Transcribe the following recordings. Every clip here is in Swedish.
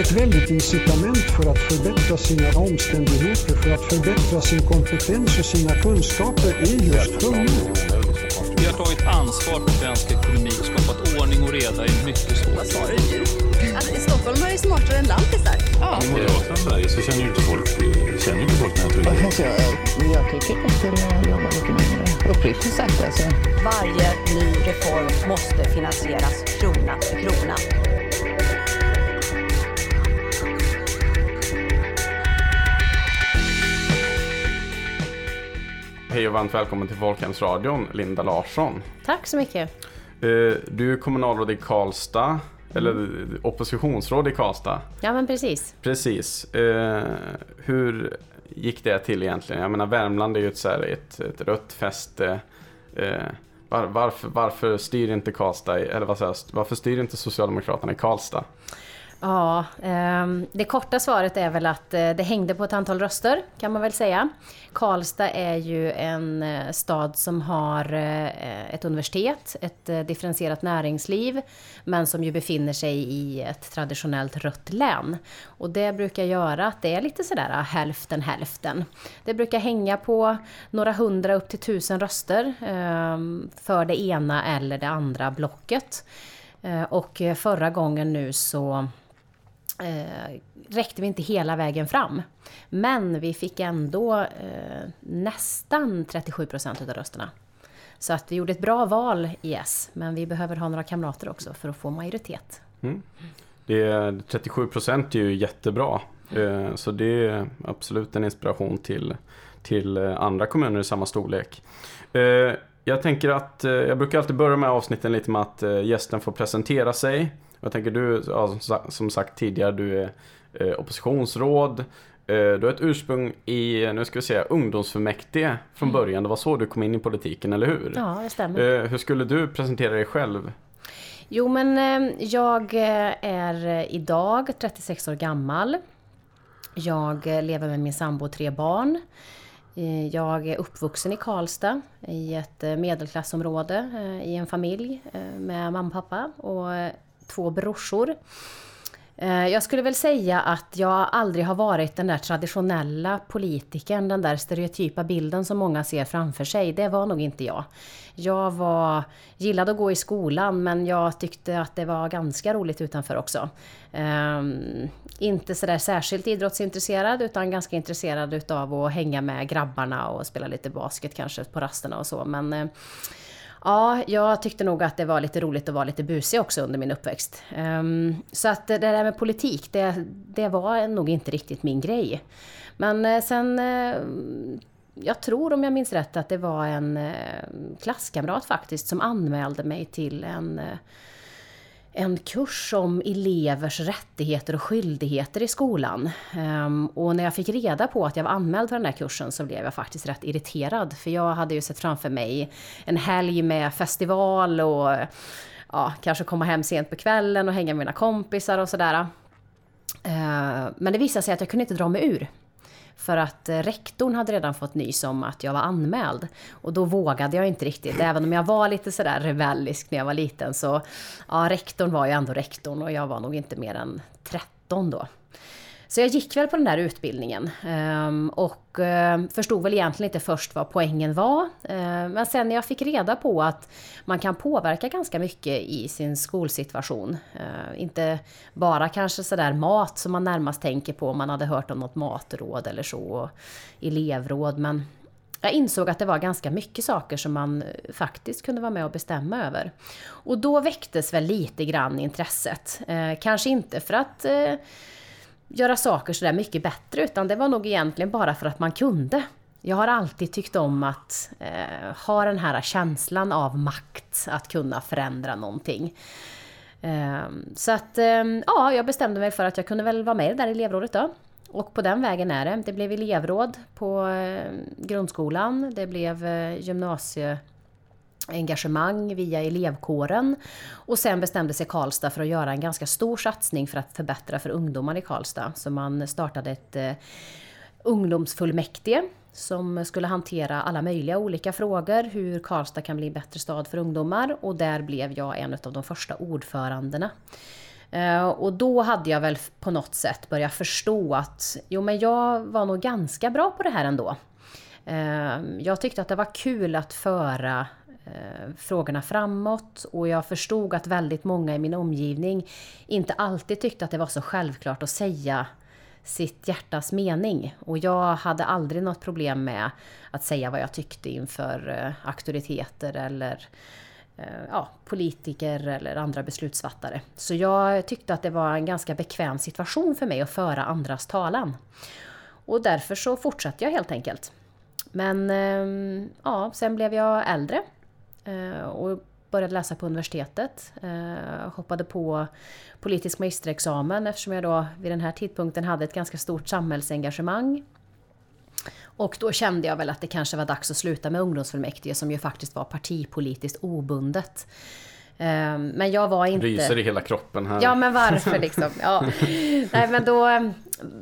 ett väldigt incitament för att förbättra sina omständigheter, för att förbättra sin kompetens och sina kunskaper är just hunger. Vi har tagit ansvar för svensk ekonomi och skapat ordning och reda i mycket svår Vad sa du? Alltså, I Stockholm är det smartare än lantisar. Ja. I Moderaterna Sverige så känner ju inte folk, känner inte folk den här tryggheten. Alltså, jag, tycker jag skulle jobba lite mindre. Uppriktigt sagt alltså. Varje ny reform måste finansieras krona för krona. Hej och varmt välkommen till Folkhemsradion, Linda Larsson. Tack så mycket. Eh, Du är kommunalråd i Karlstad, eller oppositionsråd i Karlstad. Ja men precis. Precis. Eh, Hur gick det till egentligen? Jag menar Värmland är ju ett, så här, ett, ett rött fäste. Eh, Var, varför, varför styr inte Karlstad, eller vad säger varför styr inte Socialdemokraterna i Karlstad? Ja, ehm, det korta svaret är väl att eh, det hängde på ett antal röster kan man väl säga. Karlstad är ju en eh, stad som har eh, ett universitet, ett differentierat näringsliv, men som ju befinner sig i ett traditionellt rött län. Och det brukar göra att det är lite sådär hälften hälften. Det brukar hänga på några hundra upp till tusen röster ehm, för det ena eller det andra blocket. Och förra gången nu så eh, räckte vi inte hela vägen fram. Men vi fick ändå eh, nästan 37 procent av rösterna. Så att vi gjorde ett bra val i S, men vi behöver ha några kamrater också för att få majoritet. Mm. Det är, 37 procent är ju jättebra. Eh, Så det är absolut en inspiration till, till eh, andra kommuner i samma storlek. Eh, Jag tänker att eh, jag brukar alltid börja med avsnitten lite med att eh, gästen får presentera sig. Jag tänker du, ja, som sa- som sagt tidigare, du är eh, oppositionsråd. Eh, Du har ett ursprung i, nu ska vi säga, ungdomsfullmäktige från början. Det var så du kom in i politiken, eller hur? Ja, det stämmer. Eh, Hur skulle du presentera dig själv? Jo, men jag är idag 36 år gammal. Jag lever med min sambo och tre barn. Jag är uppvuxen i Karlstad i ett medelklassområde i en familj med mamma och pappa och två brorsor. Eh, jag skulle väl säga att jag aldrig har varit den där traditionella politikern, den där stereotypa bilden som många ser framför sig. Det var nog inte jag. Jag var, gillade att gå i skolan men jag tyckte att det var ganska roligt utanför också. Um, inte sådär särskilt idrottsintresserad utan ganska intresserad utav att hänga med grabbarna och spela lite basket kanske på rasterna och så. Men eh, Ja, jag tyckte nog att det var lite roligt att vara lite busig också under min uppväxt. Ehm, så att det där med politik, det, det var nog inte riktigt min grej. Men eh, sen, eh, jag tror om jag minns rätt att det var en eh, klasskamrat faktiskt som anmälde mig till en en kurs om elevers rättigheter och skyldigheter i skolan. Ehm, och när jag fick reda på att jag var anmäld för den där kursen så blev jag faktiskt rätt irriterad. För jag hade ju sett framför mig en helg med festival och ja, kanske komma hem sent på kvällen och hänga med mina kompisar och sådär. Ehm, men det visade sig att jag kunde inte dra mig ur. För att eh, rektorn hade redan fått nys om att jag var anmäld. Och då vågade jag inte riktigt. Även om jag var lite sådär rebellisk när jag var liten så... Ja, rektorn var ju ändå rektorn och jag var nog inte mer än 13 då. Så jag gick väl på den där utbildningen ehm, och ehm, förstod väl egentligen inte först vad poängen var. Ehm, men sen när jag fick reda på att man kan påverka ganska mycket i sin skolsituation. Inte bara kanske sådär mat som man närmast tänker på om man hade hört om något matråd eller så, elevråd. Men jag insåg att det var ganska mycket saker som man eh, faktiskt kunde vara med och bestämma över. Och då väcktes väl lite grann intresset. Eh, Kanske inte för att eh, göra saker sådär mycket bättre utan det var nog egentligen bara för att man kunde. Jag har alltid tyckt om att eh, ha den här känslan av makt, att kunna förändra någonting. Eh, så att, eh, ja, jag bestämde mig för att jag kunde väl vara med i det där elevrådet då. Och på den vägen är det. Det blev elevråd på eh, grundskolan, det blev eh, gymnasie engagemang via elevkåren. Och sen bestämde sig Karlstad för att göra en ganska stor satsning för att förbättra för ungdomar i Karlstad. Så man startade ett eh, ungdomsfullmäktige som skulle hantera alla möjliga olika frågor, hur Karlstad kan bli en bättre stad för ungdomar. Och där blev jag en av de första ordförandena. Eh, och då hade jag väl på något sätt börjat förstå att jo men jag var nog ganska bra på det här ändå. Eh, jag tyckte att det var kul att föra Eh, frågorna framåt och jag förstod att väldigt många i min omgivning inte alltid tyckte att det var så självklart att säga sitt hjärtas mening. Och jag hade aldrig något problem med att säga vad jag tyckte inför eh, auktoriteter eller eh, ja, politiker eller andra beslutsfattare. Så jag tyckte att det var en ganska bekväm situation för mig att föra andras talan. Och därför så fortsatte jag helt enkelt. Men ehm, ja, sen blev jag äldre Eh, och började läsa på universitetet. Eh, hoppade på politisk magisterexamen eftersom jag då vid den här tidpunkten hade ett ganska stort samhällsengagemang. Och då kände jag väl att det kanske var dags att sluta med ungdomsfullmäktige som ju faktiskt var partipolitiskt obundet. Ehm, men jag var inte... Ryser i hela kroppen här. Ja, men varför liksom? Ja. Nej, men då ehm,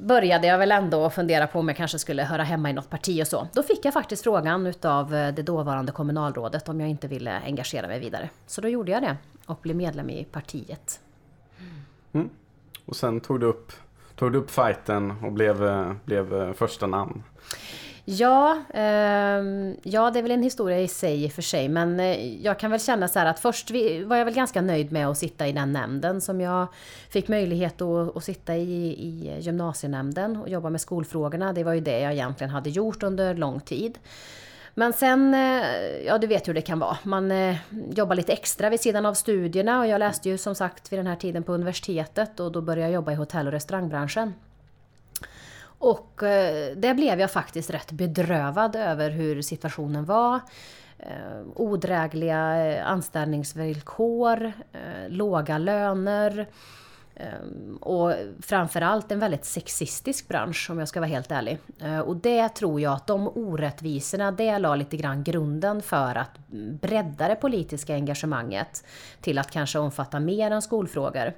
började jag väl ändå fundera på om jag kanske skulle höra hemma i något parti och så. Då fick jag faktiskt frågan utav eh, det dåvarande kommunalrådet om jag inte ville engagera mig vidare. Så då gjorde jag det och blev medlem i partiet. Mm. Och sen tog du upp, tog du upp fighten och blev, eh, blev eh, första namn. Ja, eh, ja, det är väl en historia i sig i och för sig. Men eh, jag kan väl känna så här att först var jag väl ganska nöjd med att sitta i den nämnden som jag fick möjlighet att, att sitta i, i gymnasienämnden och jobba med skolfrågorna. Det var ju det jag egentligen hade gjort under lång tid. Men sen, eh, ja du vet hur det kan vara. Man eh, jobbar lite extra vid sidan av studierna och jag läste ju som sagt vid den här tiden på universitetet och då började jag jobba i hotell och restaurangbranschen. Och eh, det blev jag faktiskt rätt bedrövad över hur situationen var. Eh, odrägliga eh, anställningsvillkor, eh, låga löner eh, och framförallt en väldigt sexistisk bransch om jag ska vara helt ärlig. Eh, och det tror jag att de orättvisorna, det la lite grann grunden för att bredda det politiska engagemanget till att kanske omfatta mer än skolfrågor.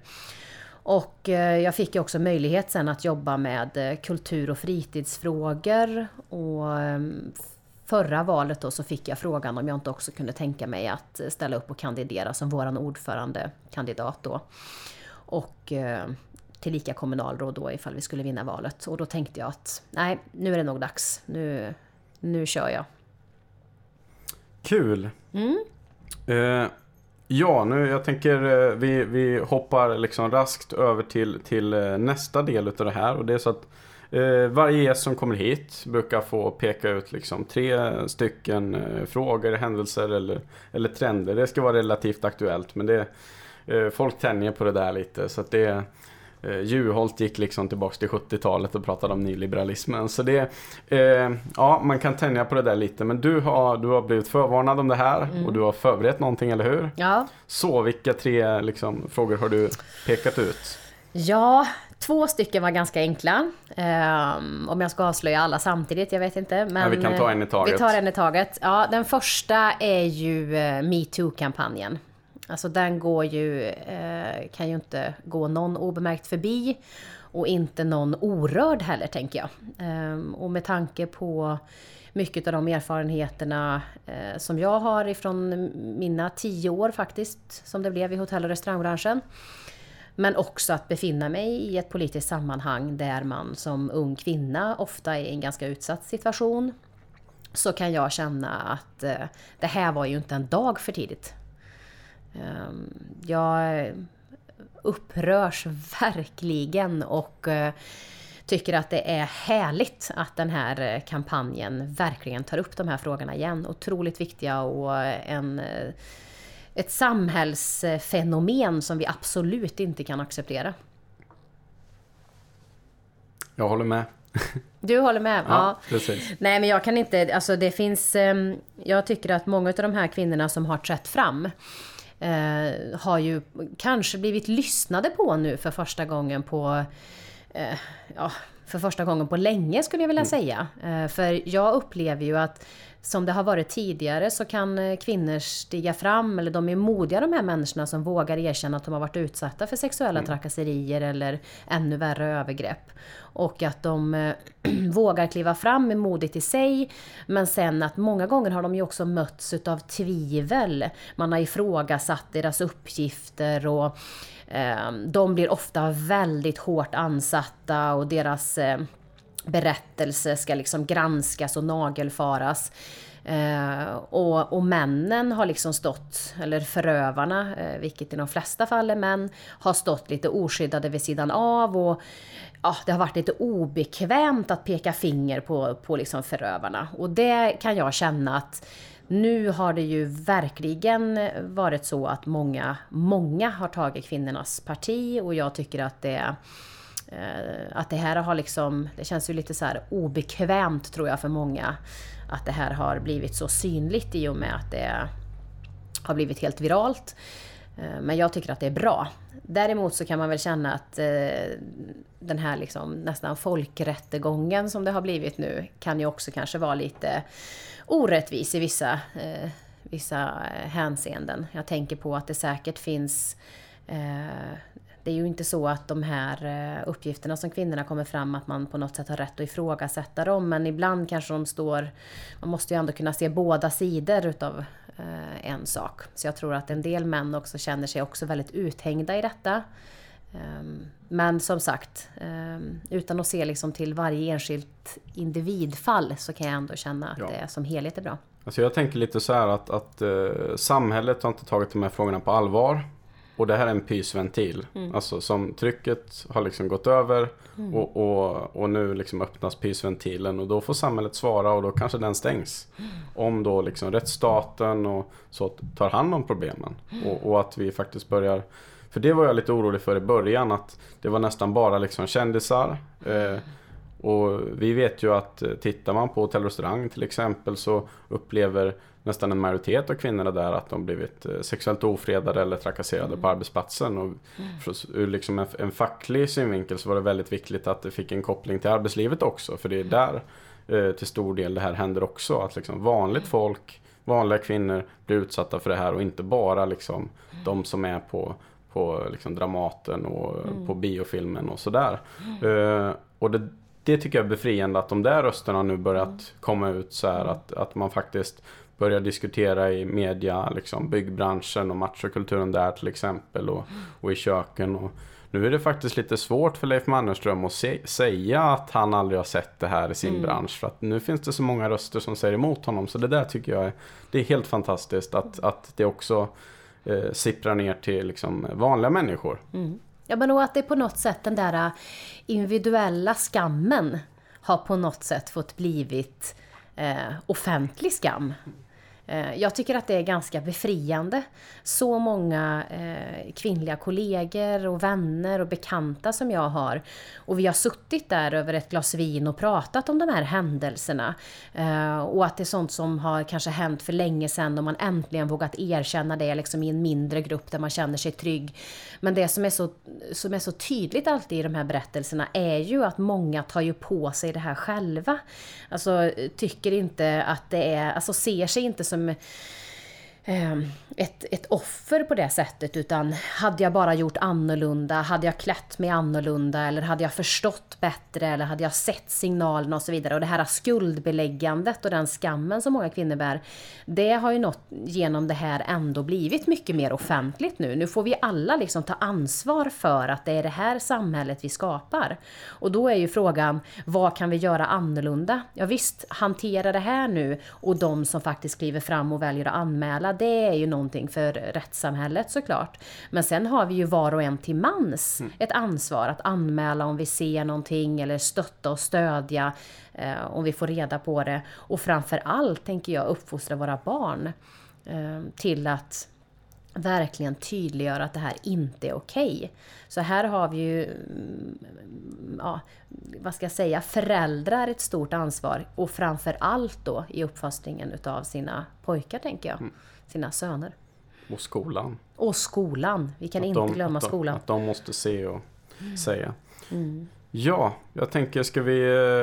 Och eh, jag fick ju också möjlighet sen att jobba med eh, kultur och fritidsfrågor. Och ehm, förra valet då så fick jag frågan om jag inte också kunde tänka mig att ställa upp och kandidera som våran ordförandekandidat då. Och eh, tillika kommunalråd då ifall vi skulle vinna valet. Och då tänkte jag att nej, nu är det nog dags. Nu, nu kör jag. Kul! Mm. Eh, Ja, nu jag tänker eh, vi, vi hoppar liksom raskt över till, till eh, nästa del utav det här och det är så att eh, varje gäst som kommer hit brukar få peka ut liksom tre stycken eh, frågor, händelser eller, eller trender. Det ska vara relativt aktuellt men det, eh, folk tänjer på det där lite så att det Eh, Juholt gick liksom tillbaks till 70-talet och pratade om nyliberalismen. Så det, eh, ja man kan tänja på det där lite. Men du har, du har blivit förvarnad om det här mm. och du har förberett någonting, eller hur? Ja. Så vilka tre liksom, frågor har du pekat ut? Ja, två stycken var ganska enkla. Um, om jag ska avslöja alla samtidigt, jag vet inte. Men ja, vi kan ta en i taget. Vi tar en i taget. Ja, den första är ju uh, metoo-kampanjen. Alltså den går ju, eh, kan ju inte gå någon obemärkt förbi och inte någon orörd heller tänker jag. Ehm, och med tanke på mycket av de erfarenheterna eh, som jag har ifrån mina tio år faktiskt, som det blev i hotell och restaurangbranschen. Men också att befinna mig i ett politiskt sammanhang där man som ung kvinna ofta är i en ganska utsatt situation. Så kan jag känna att eh, det här var ju inte en dag för tidigt. Ehm, jag upprörs verkligen och eh, tycker att det är härligt att den här eh, kampanjen verkligen tar upp de här frågorna igen. Otroligt viktiga och en, eh, ett samhällsfenomen som vi absolut inte kan acceptera. Jag håller med. Du håller med? Ja, ja, precis. Nej men jag kan inte, alltså det finns, ehm, jag tycker att många av de här kvinnorna som har trätt fram eh, har ju kanske blivit lyssnade på nu för första gången på eh, ja, för första gången på länge skulle jag vilja mm. säga. Eh, för jag upplever ju att som det har varit tidigare så kan eh, kvinnor stiga fram, eller de är modiga de här människorna som vågar erkänna att de har varit utsatta för sexuella trakasserier eller ännu värre övergrepp. Och att de eh, vågar kliva fram är modigt i sig, men sen att många gånger har de ju också mötts utav tvivel. Man har ifrågasatt deras uppgifter och eh, de blir ofta väldigt hårt ansatta och deras eh, berättelse ska liksom granskas och nagelfaras. Eh, och, och, männen har liksom stått, eller förövarna, eh, vilket i de flesta fall är män, har stått lite oskyddade vid sidan av och ja, det har varit lite obekvämt att peka finger på, på liksom förövarna. Och det kan jag känna att nu har det ju verkligen varit så att många, många har tagit kvinnornas parti och jag tycker att det Eh, att det här har liksom, det känns ju lite så här obekvämt tror jag för många. Att det här har blivit så synligt i och med att det har blivit helt viralt. Eh, men jag tycker att det är bra. Däremot så kan man väl känna att eh, den här liksom nästan folkrättegången som det har blivit nu kan ju också kanske vara lite orättvis i vissa, eh, vissa eh, hänseenden. Jag tänker på att det säkert finns det är ju inte så att de här eh, uppgifterna som kvinnorna kommer fram, att man på något sätt har rätt att ifrågasätta dem. Men ibland kanske de står... Man måste ju ändå kunna se båda sidor utav eh, en sak. Så jag tror att en del män också känner sig också väldigt uthängda i detta. Ehm, men som sagt, ehm, utan att se liksom till varje enskilt individfall så kan jag ändå känna att ja. det som helhet är bra. Alltså jag tänker lite så här att, att uh, samhället har inte tagit de här frågorna på allvar. Och det här är en pysventil. Mm. Alltså som trycket har liksom gått över mm. och, och, och nu liksom öppnas pysventilen och då får samhället svara och då kanske den stängs. Mm. Om då liksom rättsstaten och så tar hand om problemen. Och, och, att vi faktiskt börjar För det var jag lite orolig för i början att det var nästan bara liksom kändisar. Eh, och vi vet ju att eh, tittar man på hotell och restaurang till exempel så upplever nästan en majoritet av kvinnorna där att de blivit eh, sexuellt ofredade eller trakasserade mm. på arbetsplatsen. Och mm. ur liksom en, en facklig synvinkel så var det väldigt viktigt att det fick en koppling till arbetslivet också. För det är där eh, till stor del det här händer också. Att liksom vanligt mm. folk, vanliga kvinnor blir utsatta för det här och inte bara liksom mm. de som är på på liksom Dramaten och mm. på biofilmen och sådär. Uh, och det, det tycker jag är befriande att de där rösterna nu börjat mm. komma ut så här att, att man faktiskt börjar diskutera i media, liksom byggbranschen och machokulturen där till exempel och, och i köken. Och nu är det faktiskt lite svårt för Leif Mannerström att se, säga att han aldrig har sett det här i sin mm. bransch. För att nu finns det så många röster som säger emot honom. Så det där tycker jag är, det är helt fantastiskt att, att det också eh, sipprar ner till liksom vanliga människor. Mm. Ja men och att det på något sätt den där äh, individuella skammen har på något sätt fått blivit eh, offentlig skam. Eh, jag tycker att det är ganska befriande. Så många eh, kvinnliga kollegor och vänner och bekanta som jag har. Och vi har suttit där över ett glas vin och pratat om de här händelserna. Eh, och att det är sånt som har kanske hänt för länge sedan och man äntligen vågat erkänna det liksom i en mindre grupp där man känner sig trygg. Men det som är så, som är så tydligt alltid i de här berättelserna är ju att många tar ju på sig det här själva. Alltså tycker inte att det är, alltså ser sig inte som som ehm, Ehm, ett, ett offer på det sättet utan hade jag bara gjort annorlunda, hade jag klätt mig annorlunda eller hade jag förstått bättre eller hade jag sett signalerna och så vidare. Och det här skuldbeläggandet och den skammen som många kvinnor bär, det har ju nått genom det här ändå blivit mycket mer offentligt nu. Nu får vi alla liksom ta ansvar för att det är det här samhället vi skapar. Och då är ju frågan, vad kan vi göra annorlunda? Ja visst, hantera det här nu och de som faktiskt kliver fram och väljer att anmäla, det är ju någon någonting för rättssamhället såklart. Men sen har vi ju var och en till mans mm. ett ansvar att anmäla om vi ser någonting eller stötta och stödja eh, om vi får reda på det. Och framför allt tänker jag uppfostra våra barn eh, till att verkligen tydliggöra att det här inte är okej. Okay. Så här har vi ju, mm, ja, vad ska jag säga, föräldrar ett stort ansvar och framför allt då i uppfostringen utav sina pojkar tänker jag. Mm sina söner. Och skolan. Och skolan. Vi kan att inte de, glömma att de, skolan. Att de måste se och mm. säga. Mm. Ja, jag tänker ska vi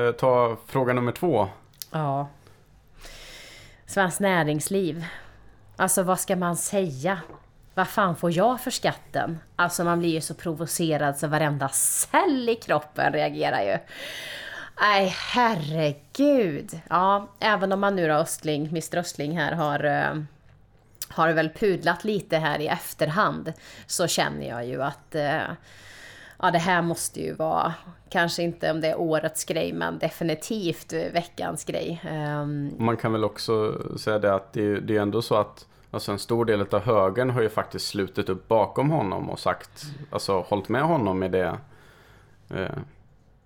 eh, ta fråga nummer två? Ja. Svenskt Näringsliv. Alltså vad ska man säga? Vad fan får jag för skatten? Alltså man blir ju så provocerad så varenda cell i kroppen reagerar ju. Nej, herregud. Ja, även om man nu då Östling, Mr Östling här har eh, har väl pudlat lite här i efterhand så känner jag ju att eh, ja, det här måste ju vara, kanske inte om det är årets grej, men definitivt veckans grej. Um, Man kan väl också säga det att det, det är ändå så att Alltså en stor del av högern har ju faktiskt slutit upp bakom honom och sagt, alltså hållit med honom i det. Eh.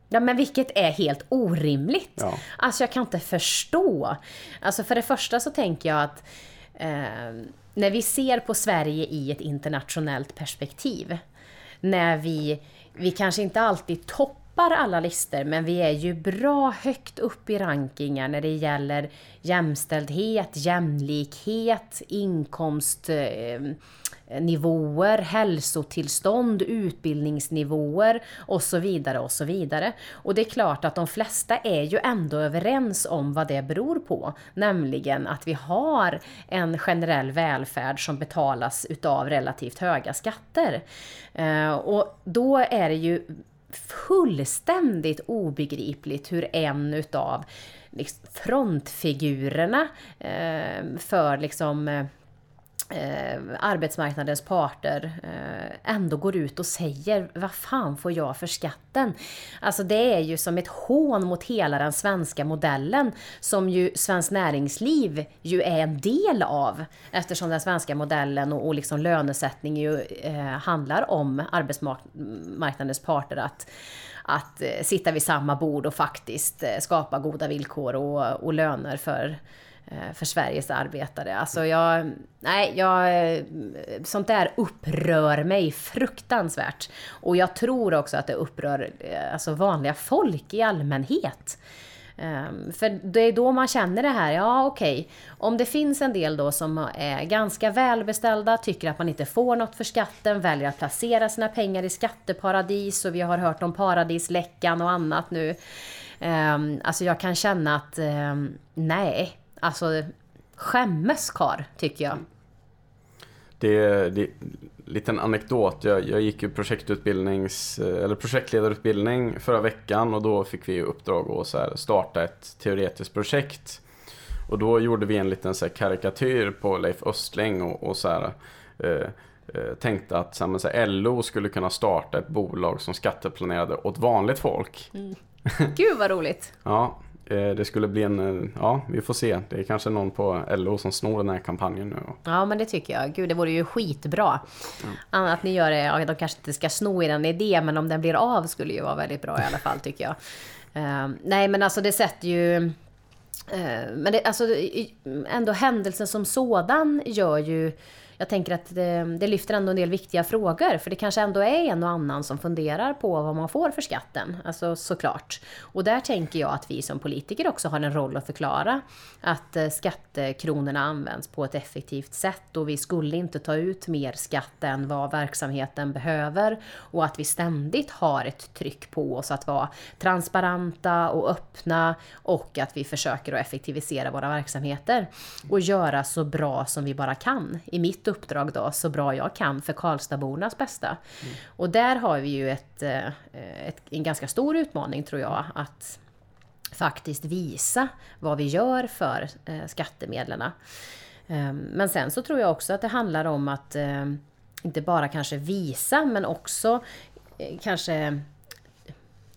Ja men vilket är helt orimligt. Ja. Alltså jag kan inte förstå. Alltså för det första så tänker jag att eh, när vi ser på Sverige i ett internationellt perspektiv. När vi, vi kanske inte alltid toppar alla listor men vi är ju bra högt upp i rankingar när det gäller jämställdhet, jämlikhet, inkomst eh, nivåer, hälsotillstånd, utbildningsnivåer och så vidare och så vidare. Och det är klart att de flesta är ju ändå överens om vad det beror på, nämligen att vi har en generell välfärd som betalas utav relativt höga skatter. Eh, och då är det ju fullständigt obegripligt hur en utav liksom, frontfigurerna eh, för liksom eh, eh, arbetsmarknadens parter eh, ändå går ut och säger vad fan får jag för skatten? Alltså det är ju som ett hån mot hela den svenska modellen som ju Svenskt Näringsliv ju är en del av eftersom den svenska modellen och, och liksom lönesättning ju eh, handlar om arbetsmarknadens parter att att eh, sitta vid samma bord och faktiskt eh, skapa goda villkor och, och löner för Eh, för Sveriges arbetare. Alltså jag, nej, jag, eh, sånt där upprör mig fruktansvärt. Och jag tror också att det upprör eh, alltså vanliga folk i allmänhet. Ehm, för det är då man känner det här, ja okej, okay. om det finns en del då som är ganska välbeställda, tycker att man inte får något för skatten, väljer att placera sina pengar i skatteparadis och vi har hört om paradisläckan och annat nu. Ehm, alltså jag kan känna att ehm, nej, Alltså skämmes kar, tycker jag. Det är, det en liten anekdot. Jag, jag gick ju projektutbildnings, eller projektledarutbildning förra veckan och då fick vi uppdrag att så starta ett teoretiskt projekt. Och då gjorde vi en liten så karikatyr på Leif Östling och, och så här, eh, eh, tänkte att så här, så här, LO skulle kunna starta ett bolag som skatteplanerade åt vanligt folk. Mm. Gud vad roligt! ja, det skulle bli en, eh, ja vi får se. Det är kanske någon på LO som snor den här kampanjen nu. Ja men det tycker jag. Gud det vore ju skitbra. Mm. Att ni gör det, ja, de kanske inte ska sno er en idé men om den blir av skulle ju vara väldigt bra i alla fall tycker jag. Uh, nej men alltså det sätter ju... Uh, men det, alltså ändå händelsen som sådan gör ju jag tänker att det, det, lyfter ändå en del viktiga frågor. För det kanske ändå är en och annan som funderar på vad man får för skatten. Alltså såklart. Och där tänker jag att vi som politiker också har en roll att förklara. Att eh, skattekronorna används på ett effektivt sätt. Och vi skulle inte ta ut mer skatt än vad verksamheten behöver. Och att vi ständigt har ett tryck på oss att vara transparenta och öppna. Och att vi försöker att effektivisera våra verksamheter. Och göra så bra som vi bara kan. I mitt uppdrag då så bra jag kan för Karlstadbornas bästa. Mm. Och där har vi ju ett, eh, ett, en ganska stor utmaning tror jag att faktiskt visa vad vi gör för eh, skattemedlen. Ehm, men sen så tror jag också att det handlar om att eh, inte bara kanske visa men också kanske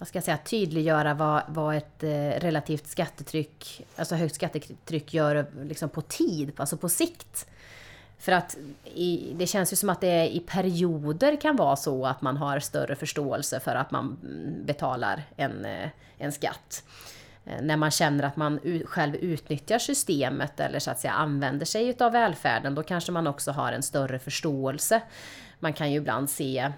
vad ska jag säga, tydliggöra vad, vad ett relativt skattetryck, alltså högt skattetryck gör liksom på tid, alltså på sikt. För att i, det känns ju som att det i perioder kan vara så att man har större förståelse för att man mm, betalar en, eh, en skatt. Eh, när man känner att man själv utnyttjar systemet eller så att säga använder sig av välfärden, då kanske man också har en större förståelse. Man kan ju ibland se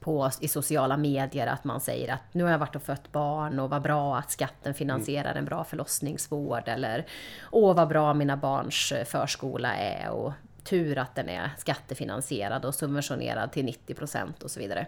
på, i sociala medier att man säger att nu har jag varit och fött barn och vad bra att skatten finansierar en bra förlossningsvård eller åh vad bra mina barns eh, förskola är och tur att den är skattefinansierad och subventionerad till 90% och så vidare.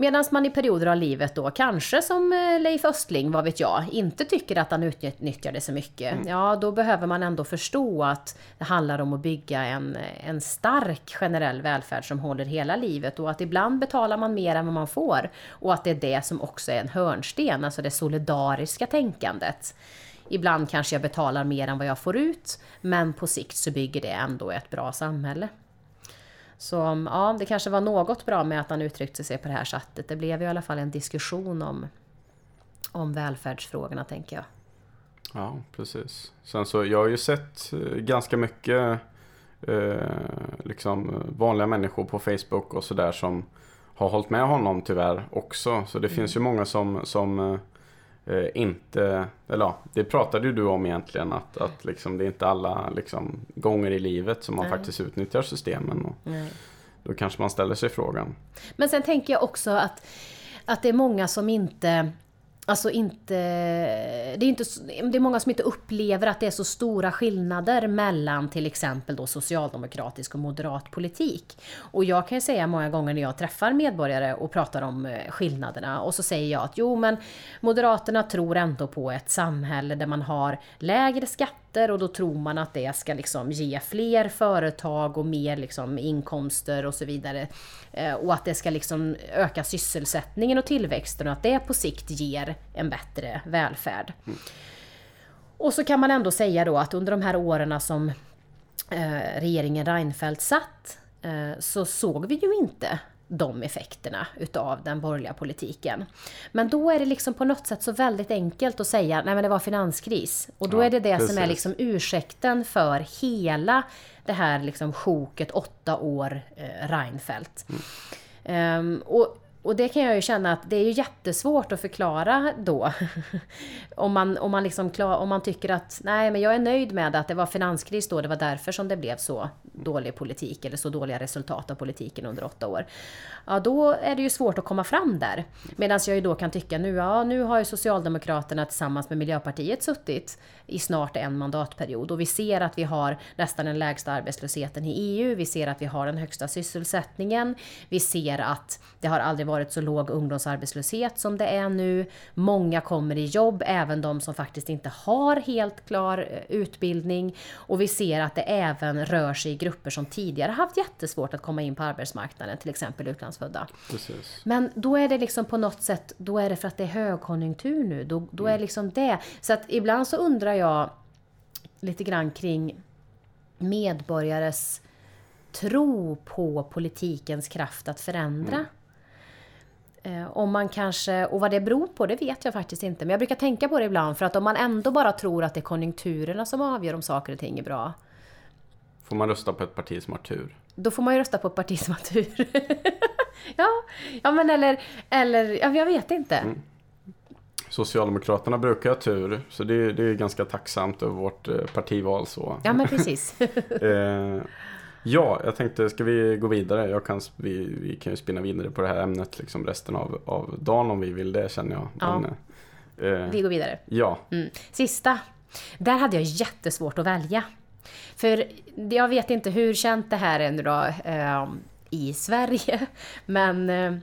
Medan man i perioder av livet då, kanske som eh, Leif Östling, vad vet jag, inte tycker att han utnyttjar det så mycket. Mm. Ja, då behöver man ändå förstå att det handlar om att bygga en, en stark generell välfärd som håller hela livet och att ibland betalar man mer än vad man får. Och att det är det som också är en hörnsten, alltså det solidariska tänkandet. Ibland kanske jag betalar mer än vad jag får ut, men på sikt så bygger det ändå ett bra samhälle. Så ja, det kanske var något bra med att han uttryckte sig på det här sättet. Det blev ju i alla fall en diskussion om, om välfärdsfrågorna, tänker jag. Ja, precis. Sen så, jag har ju sett eh, ganska mycket eh, liksom vanliga människor på Facebook och sådär som har hållit med honom tyvärr också. Så det finns ju många som, som eh, inte, eller ja, det pratade ju du om egentligen att, att liksom, det är inte alla liksom, gånger i livet som man Nej. faktiskt utnyttjar systemen. Och Nej. då kanske man ställer sig frågan. Men sen tänker jag också att, att det är många som inte Alltså inte... Det är, inte, det är många som inte upplever att det är så stora skillnader mellan till exempel då socialdemokratisk och moderat politik. Och jag kan ju säga många gånger när jag träffar medborgare och pratar om eh, skillnaderna och så säger jag att jo men Moderaterna tror ändå på ett samhälle där man har lägre skatter och då tror man att det ska liksom ge fler företag och mer liksom inkomster och så vidare. Eh, och att det ska liksom öka sysselsättningen och tillväxten och att det på sikt ger en bättre välfärd. Och så kan man ändå säga då att under de här åren som eh, regeringen Reinfeldt satt eh, så såg vi ju inte de effekterna utav den borgerliga politiken. Men då är det liksom på något sätt så väldigt enkelt att säga nej men det var finanskris. Och då Ja, är det det som är precis. liksom ursäkten för hela det här liksom sjoket åtta år eh, Reinfeldt. Ehm, och, och det kan jag ju känna att det är ju jättesvårt att förklara då. om, man, om, man liksom klar, om man tycker att nej men jag är nöjd med att det var finanskris då, det var därför som det blev så dålig politik eller så dåliga resultat av politiken under åtta år. Ja då är det ju svårt att komma fram där. Medan jag ju då kan tycka nu, ja nu har ju Socialdemokraterna tillsammans med Miljöpartiet suttit i snart en mandatperiod och vi ser att vi har nästan den lägsta arbetslösheten i EU, vi ser att vi har den högsta sysselsättningen, vi ser att det har aldrig varit så låg ungdomsarbetslöshet som det är nu. Många kommer i jobb, även de som faktiskt inte har helt klar eh, utbildning. Och vi ser att det även rör sig i grupper som tidigare haft jättesvårt att komma in på arbetsmarknaden, till exempel utlandsfödda. Precis. Men då är det liksom på något sätt, då är det för att det är högkonjunktur nu. Då, då är liksom det. Så att ibland så undrar jag lite grann kring medborgares tro på politikens kraft att förändra. Eh, Om man kanske, och vad det beror på det vet jag faktiskt inte. Men jag brukar tänka på det ibland för att om man ändå bara tror att det är konjunkturerna som avgör om saker och ting är bra. Får man rösta på ett parti som har tur? Då får man ju rösta på ett parti som har tur. ja, ja men eller, eller ja, jag vet inte. Socialdemokraterna brukar ha tur, så det, det är ganska tacksamt över vårt eh, partival. Så. Ja men precis. Eh, ja, jag tänkte, ska vi gå vidare? Jag kan, vi, vi kan ju spinna vidare på det här ämnet liksom resten av, av dagen om vi vill det känner jag. Ja. Men, eh, Vi går vidare. ja, Mm. Sista. Där hade jag jättesvårt att välja. För jag vet inte hur känt det här är nu då eh, i Sverige. Men eh,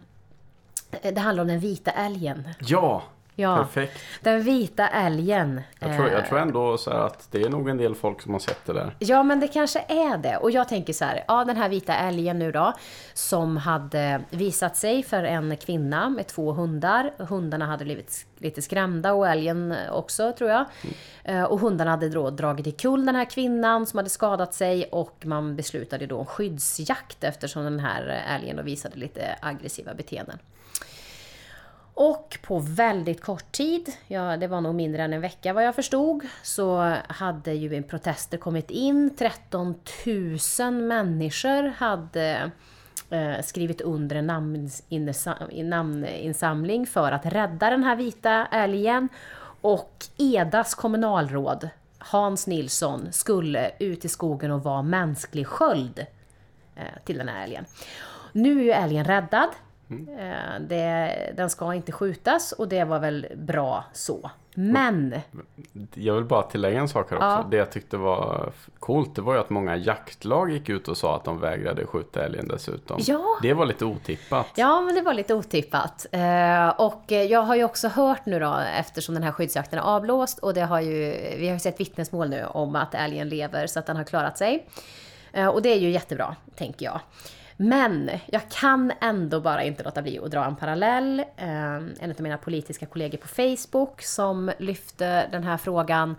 det handlar om den vita älgen. ja, Ja, perfekt. den vita älgen. Jag tror, jag eh, tror ändå så här att det är nog en del folk som har sett det där. Ja men det kanske är det. Och jag tänker så här, ja den här vita älgen nu då som hade visat sig för en kvinna med två hundar. Hundarna hade blivit lite skrämda och älgen också tror jag. Eh, Och hundarna hade då dragit ikull den här kvinnan som hade skadat sig och man beslutade då om skyddsjakt eftersom den här älgen då visade lite aggressiva beteenden. Och på väldigt kort tid, ja det var nog mindre än en vecka vad jag förstod, så hade ju en protester kommit in. 13 000 människor hade eh, skrivit under en namninsamling för att rädda den här vita älgen. Och Edas kommunalråd, Hans Nilsson, skulle ut i skogen och vara mänsklig sköld eh, till den här älgen. Nu är ju älgen räddad. Eh, Det, den ska inte skjutas och det var väl bra så. Men, Jag vill bara tillägga en sak här också. Ja. Det jag tyckte var coolt, det var ju att många jaktlag gick ut och sa att de vägrade skjuta älgen dessutom. Ja. Det var lite otippat. ja men det var lite otippat. Eh, och eh, jag har ju också hört nu då, eftersom den här skyddsjakten är avblåst och det har ju, vi har ju sett vittnesmål nu om att älgen lever så att den har klarat sig. Och det är ju jättebra, tänker jag. Men jag kan ändå bara inte låta bli att dra en parallell. Eh, en av mina politiska kollegor på Facebook som lyfte den här frågan.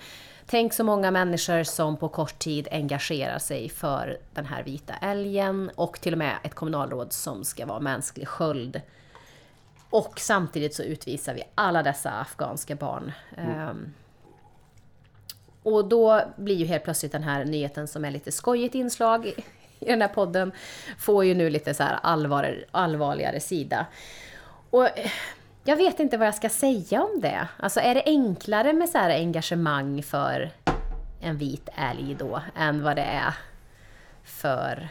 Tänk så många människor som på kort tid engagerar sig för den här vita älgen och till och med ett kommunalråd som ska vara mänsklig sköld. Och samtidigt så utvisar vi alla dessa afghanska barn. Ehm, och då blir ju helt plötsligt den här nyheten som är lite skojigt inslag i, den här podden, får ju nu lite så här allvar, allvarligare sida. Och eh, jag vet inte vad jag ska säga om det. Alltså är det enklare med så här engagemang för en vit älg då, än vad det är för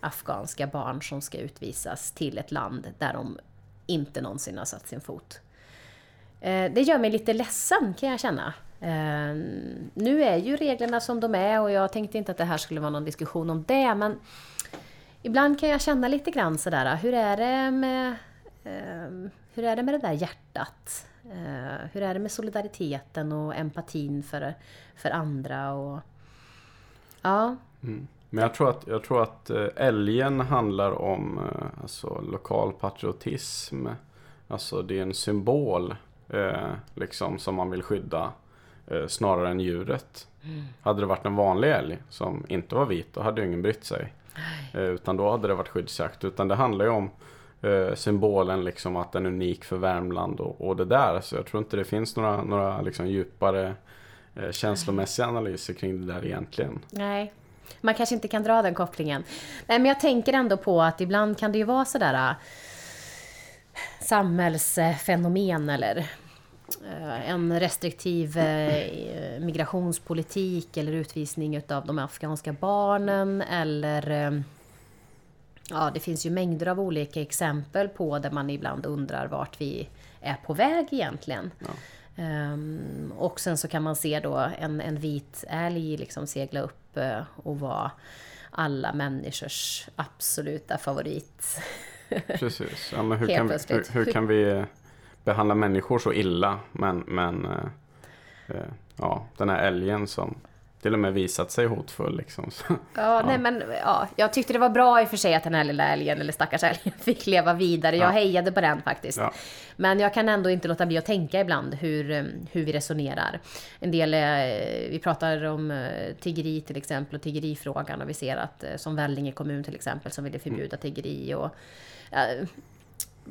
afghanska barn som ska utvisas till ett land där de inte någonsin har satt sin fot. Eh, det gör mig lite ledsen kan jag känna. Eh, Nu är ju reglerna som de är och jag tänkte inte att det här skulle vara någon diskussion om det men ibland kan jag känna lite grann sådär, hur är det med, eh, hur är det, med det där hjärtat? Eh, Hur är det med solidariteten och empatin för, för andra? Och, ja, mm. Men jag tror att, jag tror att eh, älgen handlar om eh, alltså, lokal patriotism. Alltså det är en symbol eh, liksom som man vill skydda snarare än djuret. Hade det varit en vanlig älg som inte var vit då hade ju ingen brytt sig. Eh, utan då hade det varit skyddsjakt. Utan det handlar ju om eh, symbolen liksom att den är unik för Värmland och, och det där. Så jag tror inte det finns några, några liksom djupare eh, känslomässiga analyser kring det där egentligen. Nej, man kanske inte kan dra den kopplingen. Nej, men jag tänker ändå på att ibland kan det ju vara sådär äh, samhällsfenomen eller en restriktiv äh, migrationspolitik eller utvisning utav de afghanska barnen eller äh, Ja, det finns ju mängder av olika exempel på där man ibland undrar vart vi är på väg egentligen. Ehm, och sen så kan man se då en, en vit älg liksom segla upp eh, och vara alla människors absoluta favorit. Precis. Ja, men hur, kan vi, hur, hur kan vi behandla människor så illa? Men, men eh, eh, ja, den här älgen som till och med visat sig hotfull. Liksom. Så, Ja, nej men ja, jag tyckte det var bra i och för sig att den här lilla älgen, eller stackars älgen, fick leva vidare. Jag Ja. hejade på den faktiskt. Ja. Men jag kan ändå inte låta bli att tänka ibland hur, eh, hur vi resonerar. En del, eh, vi pratar om tiggeri till exempel och tiggerifrågan och vi ser att som Vellinge kommun till exempel som ville förbjuda tiggeri och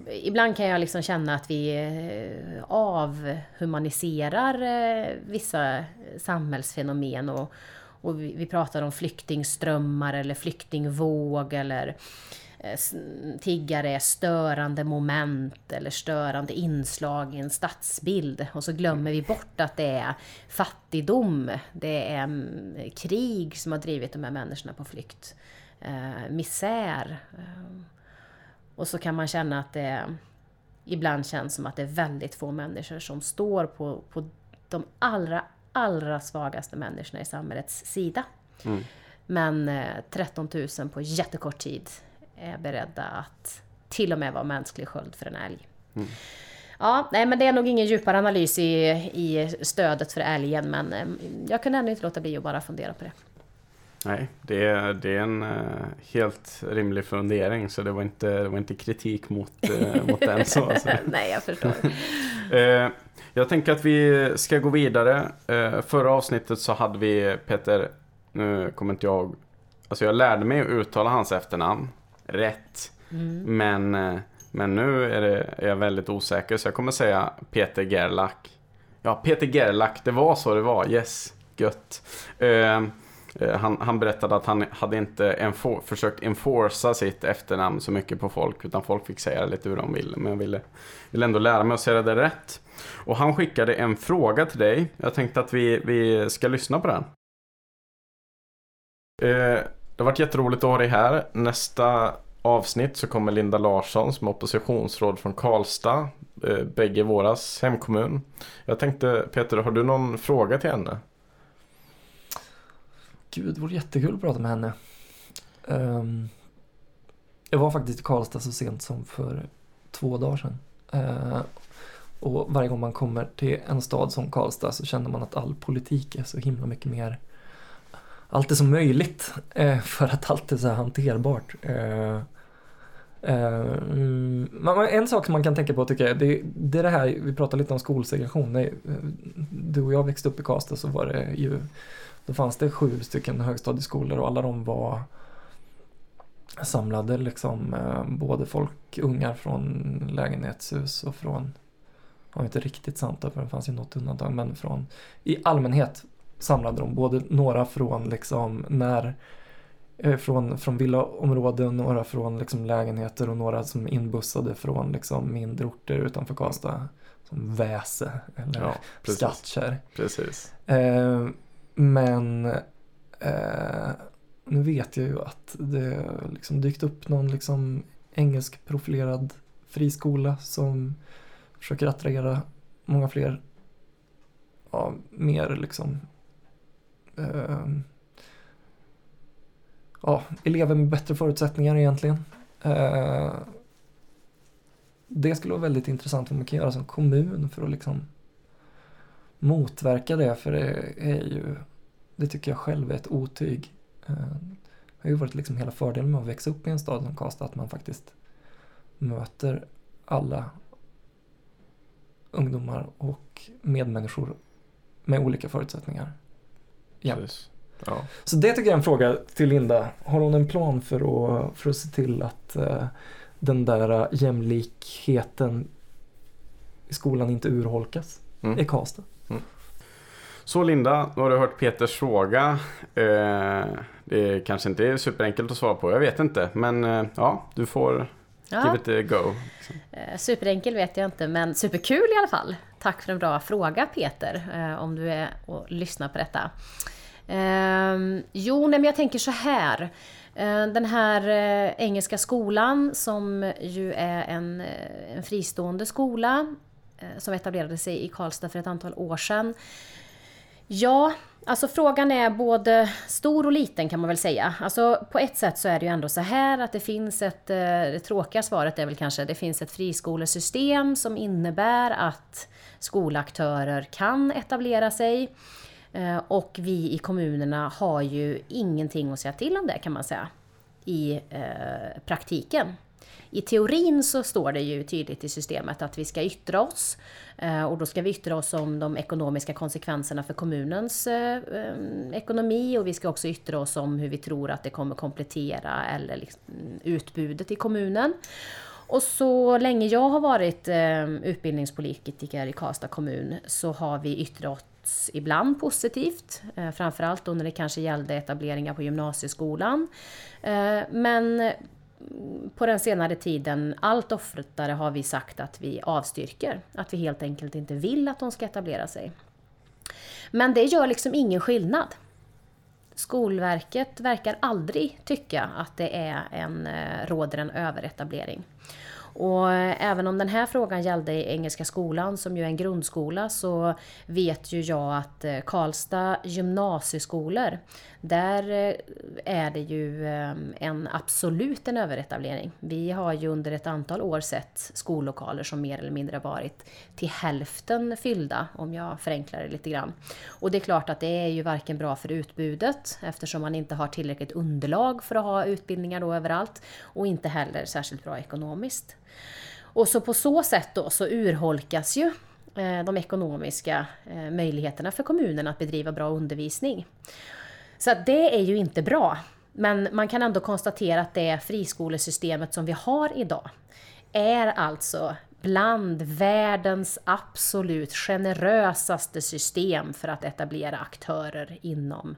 Ibland kan jag liksom känna att vi eh, avhumaniserar eh, vissa samhällsfenomen och, och vi, vi pratar om flyktingströmmar eller flyktingvåg eller eh, tiggare är störande moment eller störande inslag i en stadsbild. Och så glömmer vi bort att det är fattigdom, det är mm, krig som har drivit de här människorna på flykt. Misär. Och så kan man känna att det ibland känns som att det är väldigt få människor som står på, på de allra, allra svagaste människorna i samhällets sida. Men eh, 13 000 på jättekort tid är beredda att till och med vara mänsklig sköld för en älg. Ja, nej men det är nog ingen djupare analys i, i stödet för älgen men eh, jag kunde ändå inte låta bli att bara fundera på det. Nej, det är, det är en eh, helt rimlig fundering. Så det var inte, det var inte kritik mot, eh, mot den. Så, alltså. nej, jag förstår. Eh, jag tänker att vi ska gå vidare. Förra avsnittet så hade vi Peter, nu kommer inte jag, alltså jag lärde mig att uttala hans efternamn rätt. Men, eh, men nu är, det, är jag väldigt osäker så jag kommer säga Peter Gerlach. Ja, Peter Gerlach, det var så det var. Yes, gött. Eh, han, han berättade att han hade inte enfor, försökt enforca sitt efternamn så mycket på folk utan folk fick säga lite hur de ville. Men jag ville, ville ändå lära mig att säga det rätt. Och han skickade en fråga till dig. Jag tänkte att vi, vi ska lyssna på den. Eh, det har varit jätteroligt att ha dig här. Nästa avsnitt så kommer Linda Larsson som är oppositionsråd från Karlstad eh, bägge våras hemkommun. Jag tänkte Peter, har du någon fråga till henne? Gud, det vore jättekul att prata med henne. Um, jag var faktiskt i Karlstad så sent som för två dagar sedan. Uh, och varje gång man kommer till en stad som Karlstad så känner man att all politik är så himla mycket mer allt är så möjligt uh, för att allt är så här hanterbart. Uh, eh, eh en sak som man kan tänka på tycker jag, det, det är det här, vi pratade lite om skolsegregation. Du och jag växte upp i Karlstad så var det ju, då fanns det sju stycken högstadieskolor och alla de var samlade liksom eh, både folk, ungar från lägenhetshus och från, var inte riktigt sant för det fanns ju något undantag, men från i allmänhet samlade de både några från liksom när eh, från, från villaområden, några från liksom lägenheter och några som inbussade från liksom mindre orter utanför Karlstad. Som Väse eller Ja, precis. Skattkärr. Precis. Eh, men eh, nu vet jag ju att det liksom dykt upp någon liksom engelskprofilerad friskola som försöker attrahera många fler, ja, mer liksom eh, ja, elever med bättre förutsättningar egentligen. Eh, det skulle vara väldigt intressant vad man kan göra som kommun för att liksom motverka det för det är ju, det tycker jag själv är ett otyg. Eh, Det har ju varit liksom hela fördelen med att växa upp i en stad som Karlstad att man faktiskt möter alla ungdomar och medmänniskor med olika förutsättningar. Ja. Ja. Så det tycker jag är en fråga till Linda. Har hon en plan för att, för att se till att eh, den där jämlikheten i skolan inte urholkas Mm. i Karlstad? Så Linda, då har du hört Peters fråga. Eh, det kanske inte är superenkelt att svara på, jag vet inte. Men eh, ja, du får Ja. give it a go. Eh, Superenkel vet jag inte, men superkul i alla fall. Tack för en bra fråga Peter, eh, om du är och lyssnar på detta. Ehm, jo, nej, men jag tänker så här. Eh, Den här eh, engelska skolan som ju är en, en fristående skola som etablerade sig i Karlstad för ett antal år sedan. Ja, alltså frågan är både stor och liten kan man väl säga. Alltså på ett sätt så är det ju ändå så här att det finns ett, eh, det tråkiga svaret är väl kanske, det finns ett friskolesystem som innebär att skolaktörer kan etablera sig. Eh, och vi i kommunerna har ju ingenting att säga till om det kan man säga i eh, praktiken. I teorin så står det ju tydligt i systemet att vi ska yttra oss eh, och då ska vi yttra oss om de ekonomiska konsekvenserna för kommunens eh, eh, ekonomi och vi ska också yttra oss om hur vi tror att det kommer komplettera eller liksom, mm, utbudet i kommunen. Och så länge jag har varit utbildningspolitiker i Karlstad kommun så har vi yttrat oss ibland positivt, eh, framförallt då när det kanske gällde etableringar på gymnasieskolan. Eh, men på den senare tiden, allt oftare har vi sagt att vi avstyrker. Att vi helt enkelt inte vill att de ska etablera sig. Men det gör liksom ingen skillnad. Skolverket verkar aldrig tycka att det är en, eh, råder en överetablering. Och eh, även om den här frågan gällde Engelska skolan, som ju är en grundskola, så vet ju jag att eh, Karlstad gymnasieskolor, där eh, är det ju en absolut en överetablering. Vi har ju under ett antal år sett skollokaler som mer eller mindre varit till hälften fyllda, om jag förenklar det lite grann. Och det är klart att det är ju varken bra för utbudet, eftersom man inte har tillräckligt underlag för att ha utbildningar då överallt, och inte heller särskilt bra ekonomiskt. Och så på så sätt då så urholkas ju eh, de ekonomiska eh, möjligheterna för kommunen att bedriva bra undervisning. Så att det är ju inte bra. Men man kan ändå konstatera att det friskolesystemet som vi har idag är alltså bland världens absolut generösaste system för att etablera aktörer inom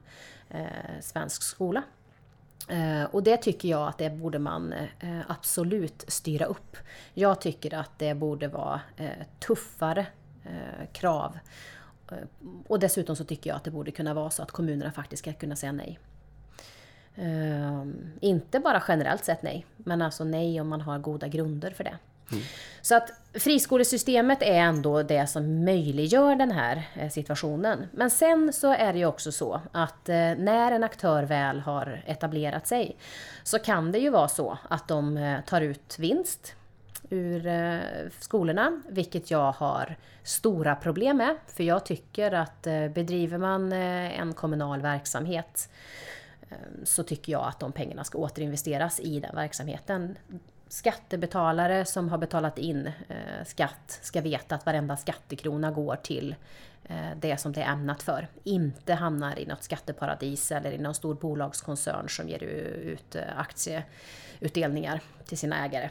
eh, svensk skola. Eh, och det tycker jag att det borde man eh, absolut styra upp. Jag tycker att det borde vara eh, tuffare eh, krav. Eh, och dessutom så tycker jag att det borde kunna vara så att kommunerna faktiskt ska kunna säga nej. Eh, inte bara generellt sett nej, men alltså nej om man har goda grunder för det. Så att friskolesystemet är ändå det som möjliggör den här eh, situationen. Men sen så är det ju också så att eh, när en aktör väl har etablerat sig så kan det ju vara så att de eh, tar ut vinst ur skolorna, vilket jag har stora problem med. För jag tycker att bedriver man en kommunal verksamhet så tycker jag att de pengarna ska återinvesteras i den verksamheten. Skattebetalare som har betalat in eh, skatt ska veta att varenda skattekrona går till eh, det som det är ämnat för. Inte hamnar i något skatteparadis eller i någon stor bolagskoncern som ger ut eh, aktieutdelningar till sina ägare.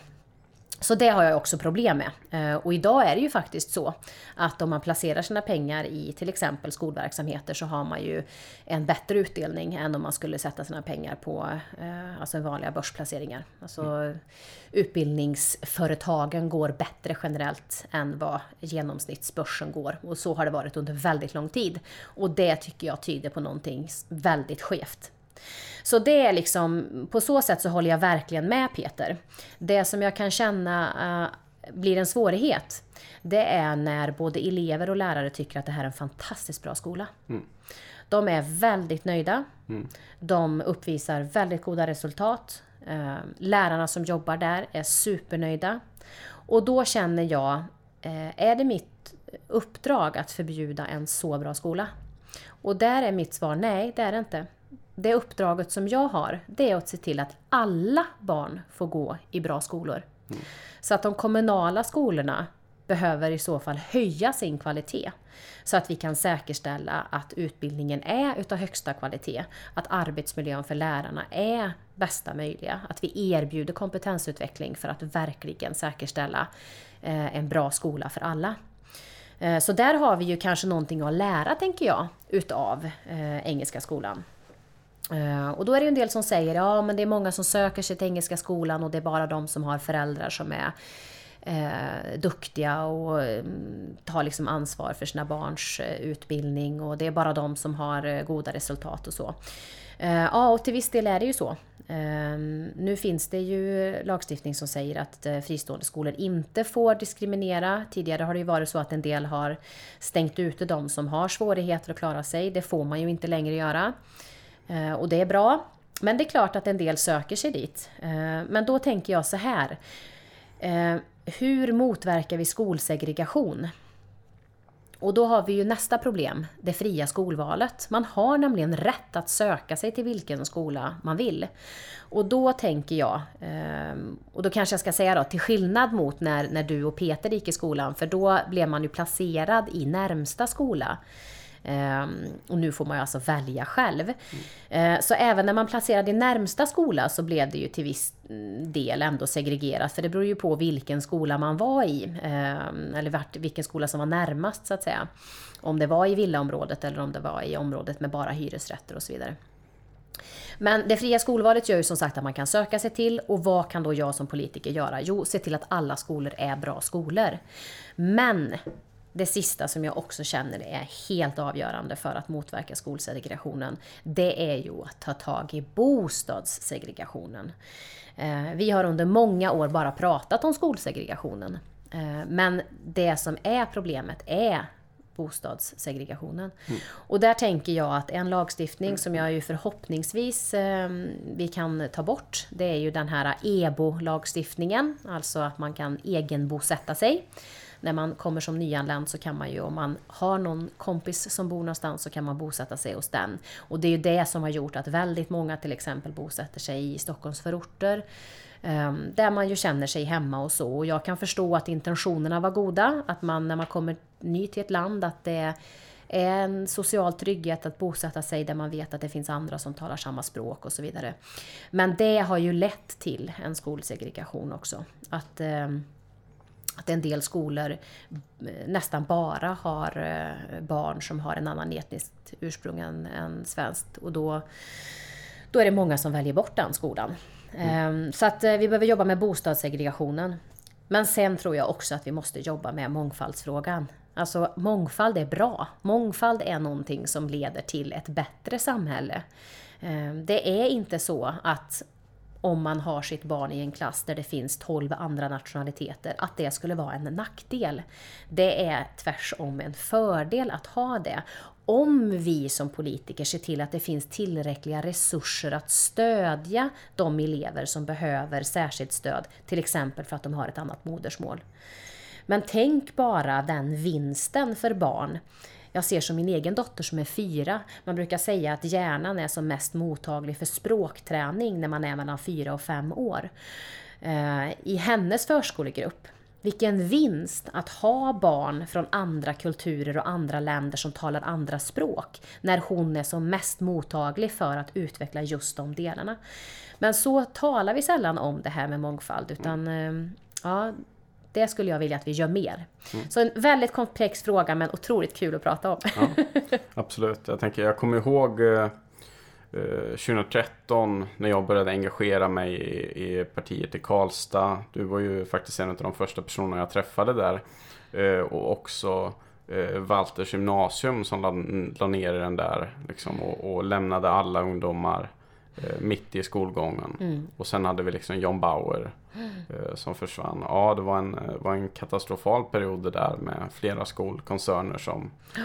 Så det har jag också problem med. Eh, och idag är det ju faktiskt så att om man placerar sina pengar i till exempel skolverksamheter så har man ju en bättre utdelning än om man skulle sätta sina pengar på eh, alltså vanliga börsplaceringar. Alltså utbildningsföretagen går bättre generellt än vad genomsnittsbörsen går. Och så har det varit under väldigt lång tid. Och det tycker jag tyder på någonting väldigt skevt. Så det är liksom, på så sätt så håller jag verkligen med Peter. Det som jag kan känna eh, blir en svårighet, det är när både elever och lärare tycker att det här är en fantastiskt bra skola. De är väldigt nöjda. De uppvisar väldigt goda resultat. Eh, lärarna som jobbar där är supernöjda. Och då känner jag, eh, är det mitt uppdrag att förbjuda en så bra skola? Och där är mitt svar nej, det är det inte. Det uppdraget som jag har, det är att se till att alla barn får gå i bra skolor. Så att de kommunala skolorna behöver i så fall höja sin kvalitet. Så att vi kan säkerställa att utbildningen är utav högsta kvalitet. Att arbetsmiljön för lärarna är bästa möjliga. Att vi erbjuder kompetensutveckling för att verkligen säkerställa eh, en bra skola för alla. Eh, Så där har vi ju kanske någonting att lära, tänker jag, utav eh, Engelska skolan. Eh, och då är det ju en del som säger ja men det är många som söker sig till Engelska skolan och det är bara de som har föräldrar som är eh, duktiga och mm, tar liksom ansvar för sina barns eh, utbildning och det är bara de som har eh, goda resultat och så. Eh, ja, och till viss del är det ju så. Eh, nu finns det ju lagstiftning som säger att eh, fristående skolor inte får diskriminera. Tidigare har det ju varit så att en del har stängt ute de som har svårigheter att klara sig. Det får man ju inte längre göra. Eh, Och det är bra. Men det är klart att en del söker sig dit. Eh, Men då tänker jag så här. Eh, Hur motverkar vi skolsegregation? Och då har vi ju nästa problem, det fria skolvalet. Man har nämligen rätt att söka sig till vilken skola man vill. Och då tänker jag, ehm, och då kanske jag ska säga då, till skillnad mot när, när du och Peter gick i skolan, för då blev man ju placerad i närmsta skola. Ehm, och nu får man ju alltså välja själv. Mm. Så även när man placerade i närmsta skola så blev det ju till viss del ändå segregerat. För det beror ju på vilken skola man var i. Ehm, eller vart, vilken skola som var närmast så att säga. Om det var i villaområdet eller om det var i området med bara hyresrätter och så vidare. Men det fria skolvalet gör ju som sagt att man kan söka sig till och vad kan då jag som politiker göra? Jo, se till att alla skolor är bra skolor. Men det sista som jag också känner är helt avgörande för att motverka skolsegregationen, det är ju att ta tag i bostadssegregationen. Eh, Vi har under många år bara pratat om skolsegregationen. Eh, Men det som är problemet är bostadssegregationen. Och där tänker jag att en lagstiftning som jag ju förhoppningsvis eh, vi kan ta bort, det är ju den här EBO-lagstiftningen, alltså att man kan egenbosätta sig. När man kommer som nyanländ så kan man ju, om man har någon kompis som bor någonstans, så kan man bosätta sig hos den. Och det är ju det som har gjort att väldigt många till exempel bosätter sig i Stockholms förorter. Ehm, där man ju känner sig hemma och så. Och jag kan förstå att intentionerna var goda. Att man när man kommer ny till ett land, att det är en social trygghet att bosätta sig där man vet att det finns andra som talar samma språk och så vidare. Men det har ju lett till en skolsegregation också. Att, ehm, att en del skolor eh, nästan bara har eh, barn som har en annan etniskt ursprung än, än svenskt. Och då, då är det många som väljer bort den skolan. Ehm, Så att eh, vi behöver jobba med bostadssegregationen. Men sen tror jag också att vi måste jobba med mångfaldsfrågan. Alltså mångfald är bra. Mångfald är någonting som leder till ett bättre samhälle. Ehm, Det är inte så att om man har sitt barn i en klass där det finns 12 andra nationaliteter, att det skulle vara en nackdel. Det är tvärsom en fördel att ha det. Om vi som politiker ser till att det finns tillräckliga resurser att stödja de elever som behöver särskilt stöd, till exempel för att de har ett annat modersmål. Men tänk bara den vinsten för barn jag ser som min egen dotter som är fyra. Man brukar säga att hjärnan är som mest mottaglig för språkträning när man är mellan fyra och fem år. Eh, I hennes förskolegrupp vilken vinst att ha barn från andra kulturer och andra länder som talar andra språk när hon är som mest mottaglig för att utveckla just de delarna. Men så talar vi sällan om det här med mångfald utan eh, ja, det skulle jag vilja att vi gör mer. Mm. Så en väldigt komplex fråga men otroligt kul att prata om. Ja, absolut. Jag tänker, jag kommer ihåg eh, 2013 eh, när jag började engagera mig i, i, partiet i Karlstad. Du var ju faktiskt en av de första personerna jag träffade där. Eh, och också eh, Walters gymnasium som la, ner den där liksom, och, och lämnade alla ungdomar mitt i skolgången. Mm. Och sen hade vi liksom John Bauer eh, som försvann. Ja, det var en, eh, var en katastrofal period det där med flera skolkoncerner som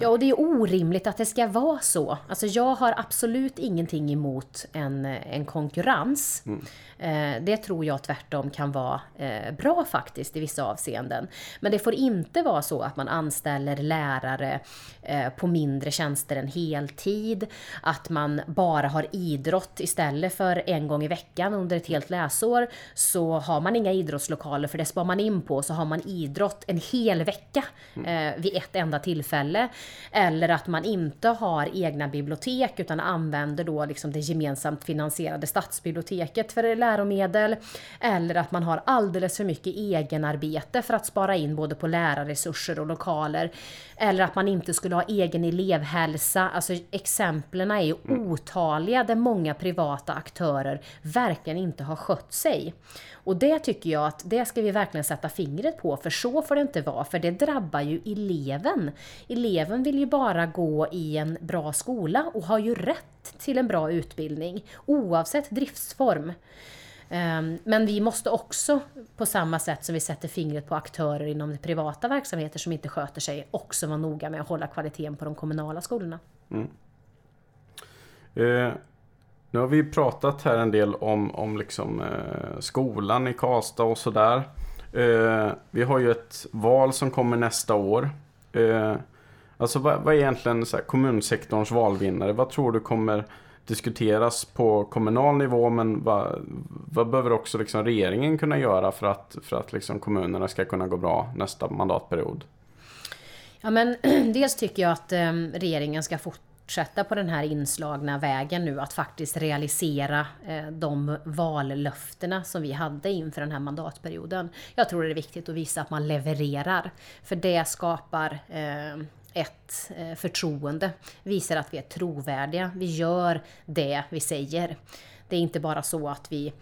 Ja, och det är orimligt att det ska vara så. Alltså jag har absolut ingenting emot en, en konkurrens. Mm. Eh, det tror jag tvärtom kan vara eh, bra faktiskt i vissa avseenden. Men det får inte vara så att man anställer lärare eh, på mindre tjänster än heltid. Att man bara har idrott istället för en gång i veckan under ett helt läsår. Så har man inga idrottslokaler för det spar man in på. Så har man idrott en hel vecka mm. vid ett enda tillfälle. Eller att man inte har egna bibliotek utan använder då liksom det gemensamt finansierade stadsbiblioteket för läromedel. Eller att man har alldeles för mycket egenarbete för att spara in både på lärarresurser och lokaler. Eller att man inte skulle ha egen elevhälsa. Alltså exemplen är ju mm. otaliga där många privata aktörer verkligen inte har skött sig. Och det tycker jag att det ska vi verkligen sätta fingret på, för så får det inte vara, för det drabbar ju eleven. Eleven vill ju bara gå i en bra skola och har ju rätt till en bra utbildning, oavsett driftsform. Ehm, men vi måste också, på samma sätt som vi sätter fingret på aktörer inom privata verksamheter som inte sköter sig, också vara noga med att hålla kvaliteten på de kommunala skolorna. Mm. Eh, nu har vi pratat här en del om, om liksom, eh, skolan i Karlstad och sådär. Eh, vi har ju ett val som kommer nästa år. Eh, alltså vad, vad är egentligen så här, kommunsektorns valvinnare? Vad tror du kommer diskuteras på kommunal nivå men vad, vad behöver också liksom regeringen kunna göra för att, för att liksom kommunerna ska kunna gå bra nästa mandatperiod? Ja men dels tycker jag att eh, regeringen ska fort fortsätta på den här inslagna vägen nu att faktiskt realisera eh, de vallöftena som vi hade inför den här mandatperioden. Jag tror det är viktigt att visa att man levererar, för det skapar eh, ett eh, förtroende, visar att vi är trovärdiga, vi gör det vi säger. Det är inte bara så att vi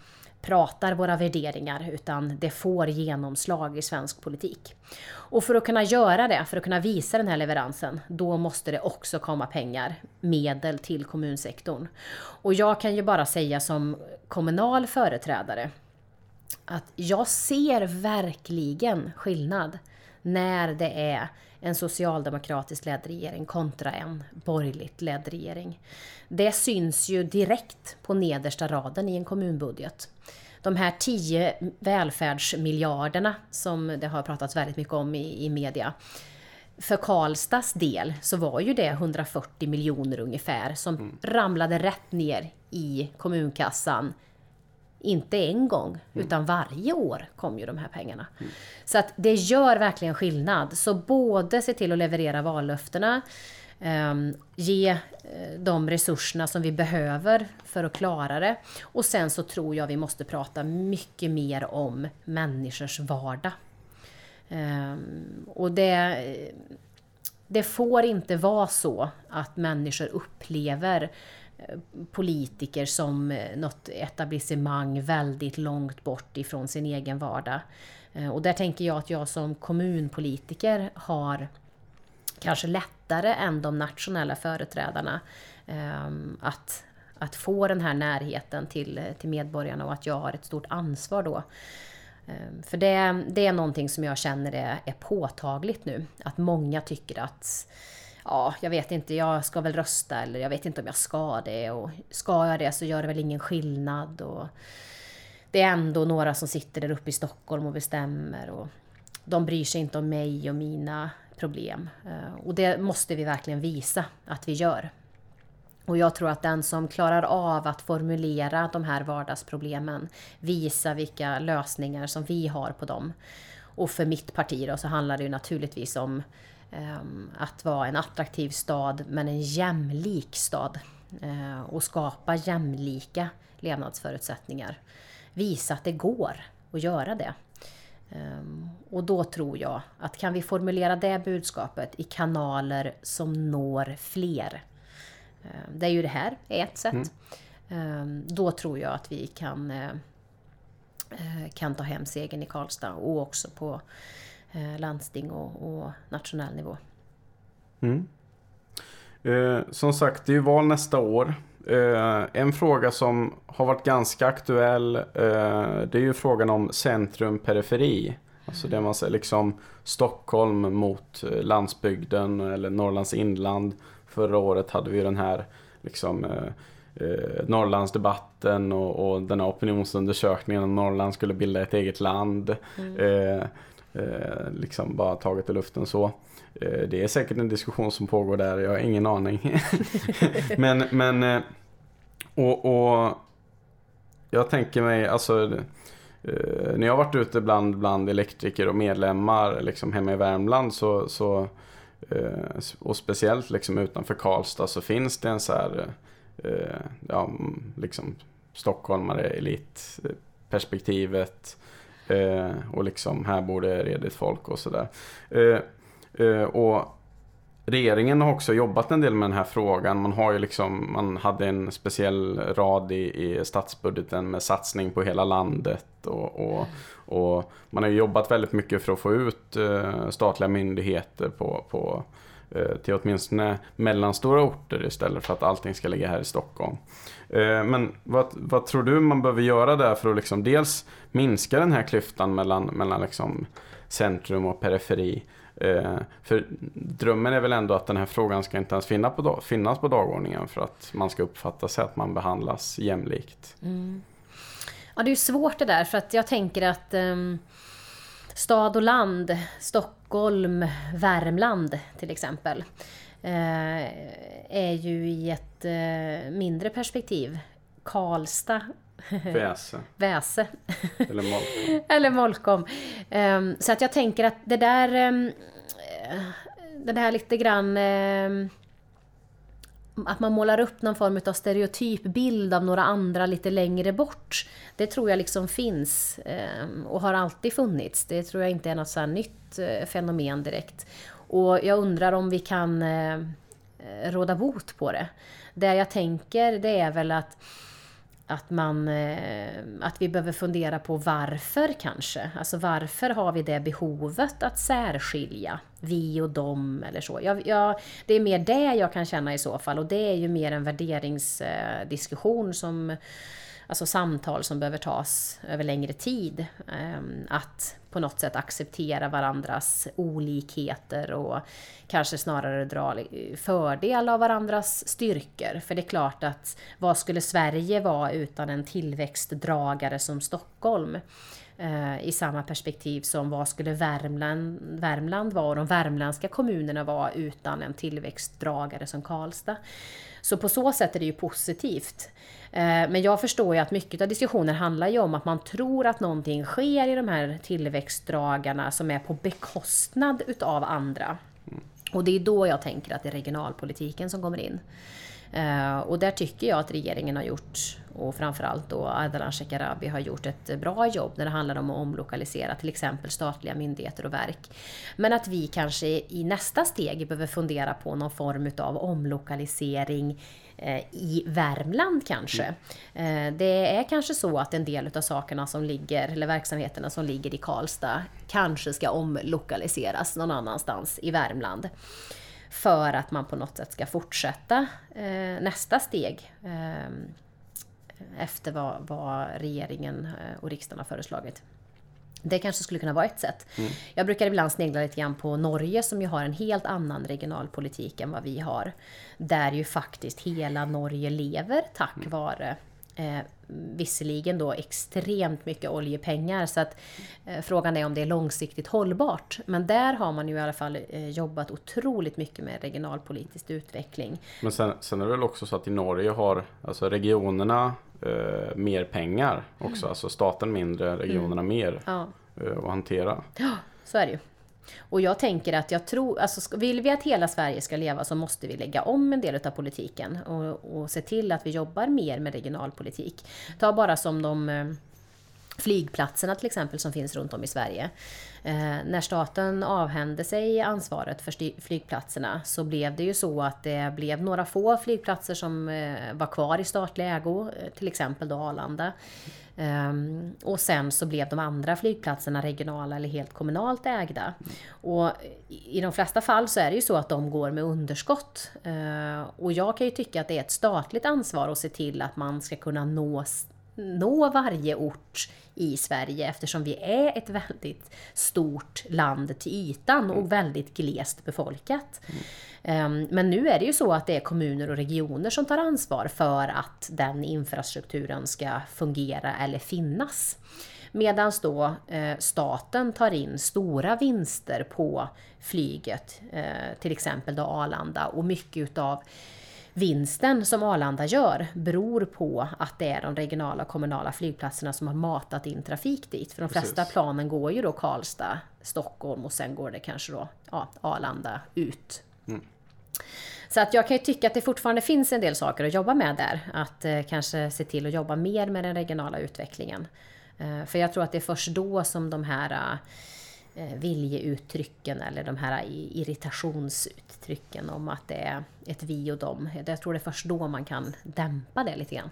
pratar våra värderingar utan det får genomslag i svensk politik. Och för att kunna göra det, för att kunna visa den här leveransen, då måste det också komma pengar, medel till kommunsektorn. Och jag kan ju bara säga som kommunal företrädare att jag ser verkligen skillnad när det är en socialdemokratiskt ledd regering kontra en borgerligt ledd regering. Det syns ju direkt på nedersta raden i en kommunbudget. De här 10 välfärdsmiljarderna som det har pratats väldigt mycket om i, i media. För Karlstads del så var ju det 140 miljoner ungefär som mm. ramlade rätt ner i kommunkassan inte en gång, mm. utan varje år kom ju de här pengarna. Mm. Så att det gör verkligen skillnad. Så både se till att leverera vallöftena, um, ge uh, de resurserna som vi behöver för att klara det. Och sen så tror jag vi måste prata mycket mer om människors vardag. Um, och det, det får inte vara så att människor upplever politiker som eh, något etablissemang väldigt långt bort ifrån sin egen vardag. Eh, och där tänker jag att jag som kommunpolitiker har kanske lättare än de nationella företrädarna ehm, att, att få den här närheten till, till medborgarna och att jag har ett stort ansvar då. Ehm, för det, det är någonting som jag känner är, är påtagligt nu. Att många tycker att ja, jag vet inte, jag ska väl rösta eller jag vet inte om jag ska det och ska jag det så gör det väl ingen skillnad och det är ändå några som sitter där uppe i Stockholm och bestämmer och de bryr sig inte om mig och mina problem. Eh, och det måste vi verkligen visa att vi gör. Och jag tror att den som klarar av att formulera de här vardagsproblemen, visa vilka lösningar som vi har på dem. Och för mitt parti då så handlar det ju naturligtvis om um, att vara en attraktiv stad men en jämlik stad. Uh, och skapa jämlika levnadsförutsättningar. Visa att det går att göra det. Um, och då tror jag att kan vi formulera det budskapet i kanaler som når fler Ehm, det är ju det här, ett sätt. Mm. Ehm, då tror jag att vi kan, eh, Eh, kan ta hem segern i Karlstad och också på eh, landsting och, och nationell nivå. Mm. Eh, som sagt, det är ju val nästa år. Eh, en fråga som har varit ganska aktuell eh, det är ju frågan om centrum-periferi. Alltså det man säger liksom Stockholm mot eh, landsbygden eller Norrlands inland Förra året hade vi den här liksom, eh, eh, Norrlandsdebatten och, och den här opinionsundersökningen om Norrland skulle bilda ett eget land. Mm. Eh, eh, liksom bara taget i luften så. Eh, det är säkert en diskussion som pågår där, jag har ingen aning. men, men eh, och, och jag tänker mig, alltså när jag har varit ute bland, bland elektriker och medlemmar liksom hemma i Värmland så, så Eh, och speciellt liksom utanför Karlstad så finns det en så här, eh, ja, mm, liksom stockholmare elitperspektivet. Eh, och liksom här bor det redigt folk och sådär. Eh, eh, och Regeringen har också jobbat en del med den här frågan. Man har ju liksom, man hade en speciell rad i, i statsbudgeten med satsning på hela landet. Och, och, och man har jobbat väldigt mycket för att få ut eh, statliga myndigheter på, på Eh, till åtminstone mellanstora orter istället för att allting ska ligga här i Stockholm. Eh, men vad, vad tror du man behöver göra där för att liksom dels minska den här klyftan mellan, mellan liksom centrum och periferi eh, för drömmen är väl ändå att den här frågan ska inte ens finnas på, finnas på dagordningen för att man ska uppfatta sig att man behandlas jämlikt. Mm. Ja, det är ju svårt det där för att jag tänker att um, stad och land, Stockholm, Värmland till exempel, uh, är ju i ett uh, mindre perspektiv. Karlstad Väse. Väse. Eller Molkom. Eller Molkom. Um, så att jag tänker att det där... Um, det där lite grann... Um, att man målar upp någon form av stereotyp bild av några andra lite längre bort. Det tror jag liksom finns ehm, och har alltid funnits. Det tror jag inte är något så nytt eh, fenomen direkt. Och jag undrar om vi kan eh, råda bot på det. Det jag tänker det är väl att att, man, eh, att vi behöver fundera på varför kanske. Alltså varför har vi det behovet att särskilja vi och dem eller så. Jag, jag, det är mer det jag kan känna i så fall och det är ju mer en värderingsdiskussion som alltså samtal som behöver tas över längre tid. Ehm, att på något sätt acceptera varandras olikheter och kanske snarare dra fördel av varandras styrkor. För det är klart att vad skulle Sverige vara utan en tillväxtdragare som Stockholm? Eh, i samma perspektiv som vad skulle Värmland, Värmland vara och de värmländska kommunerna vara utan en tillväxtdragare som Karlstad. Så på så sätt är det ju positivt. Eh, men jag förstår ju att mycket av diskussionen handlar ju om att man tror att någonting sker i de här tillväxtdragarna som är på bekostnad utav andra. Och det är då jag tänker att det är regionalpolitiken som kommer in. Eh, och där tycker jag att regeringen har gjort, och framförallt då Ardalan Shekarabi har gjort ett bra jobb när det handlar om att omlokalisera till exempel statliga myndigheter och verk. Men att vi kanske i nästa steg behöver fundera på någon form av omlokalisering eh, i Värmland kanske. Mm. Det är kanske så att en del av sakerna som ligger, eller verksamheterna som ligger i Karlstad, kanske ska omlokaliseras någon annanstans i Värmland för att man på något sätt ska fortsätta eh, nästa steg eh, efter vad, vad regeringen eh, och riksdagen har föreslagit. Det kanske skulle kunna vara ett sätt. Mm. Jag brukar ibland snegla lite grann på Norge som ju har en helt annan regionalpolitik än vad vi har. Där ju faktiskt hela Norge lever tack mm. vare eh, visserligen då extremt mycket oljepengar så att eh, frågan är om det är långsiktigt hållbart. Men där har man ju i alla fall eh, jobbat otroligt mycket med regionalpolitisk utveckling. Men sen, sen är det väl också så att i Norge har alltså regionerna eh, mer pengar också, mm. alltså staten mindre, regionerna mm. mer ja. eh, att hantera. Ja, så är det ju. Och jag tänker att jag tror, alltså vill vi att hela Sverige ska leva så måste vi lägga om en del av politiken och, och se till att vi jobbar mer med regionalpolitik. Ta bara som de eh, flygplatserna till exempel som finns runt om i Sverige. Eh, när staten avhände sig ansvaret för flygplatserna så blev det ju så att det blev några få flygplatser som eh, var kvar i statlig ägo, eh, till exempel då Arlanda. Um, och sen så blev de andra flygplatserna regionala eller helt kommunalt ägda. Och i de flesta fall så är det ju så att de går med underskott. Uh, och jag kan ju tycka att det är ett statligt ansvar att se till att man ska kunna nå, nå varje ort i Sverige eftersom vi är ett väldigt stort land till ytan och väldigt glest befolkat. Mm. Men nu är det ju så att det är kommuner och regioner som tar ansvar för att den infrastrukturen ska fungera eller finnas. Medan då eh, staten tar in stora vinster på flyget, eh, till exempel då Arlanda och mycket utav vinsten som Arlanda gör beror på att det är de regionala och kommunala flygplatserna som har matat in trafik dit. För de flesta Precis. planen går ju då Karlstad, Stockholm och sen går det kanske då ja, Arlanda ut Mm. Så att jag kan ju tycka att det fortfarande finns en del saker att jobba med där. Att eh, kanske se till att jobba mer med den regionala utvecklingen. Eh, för jag tror att det är först då som de här eh, viljeuttrycken eller de här irritationsuttrycken om att det är ett vi och dem. Jag tror det är först då man kan dämpa det lite grann.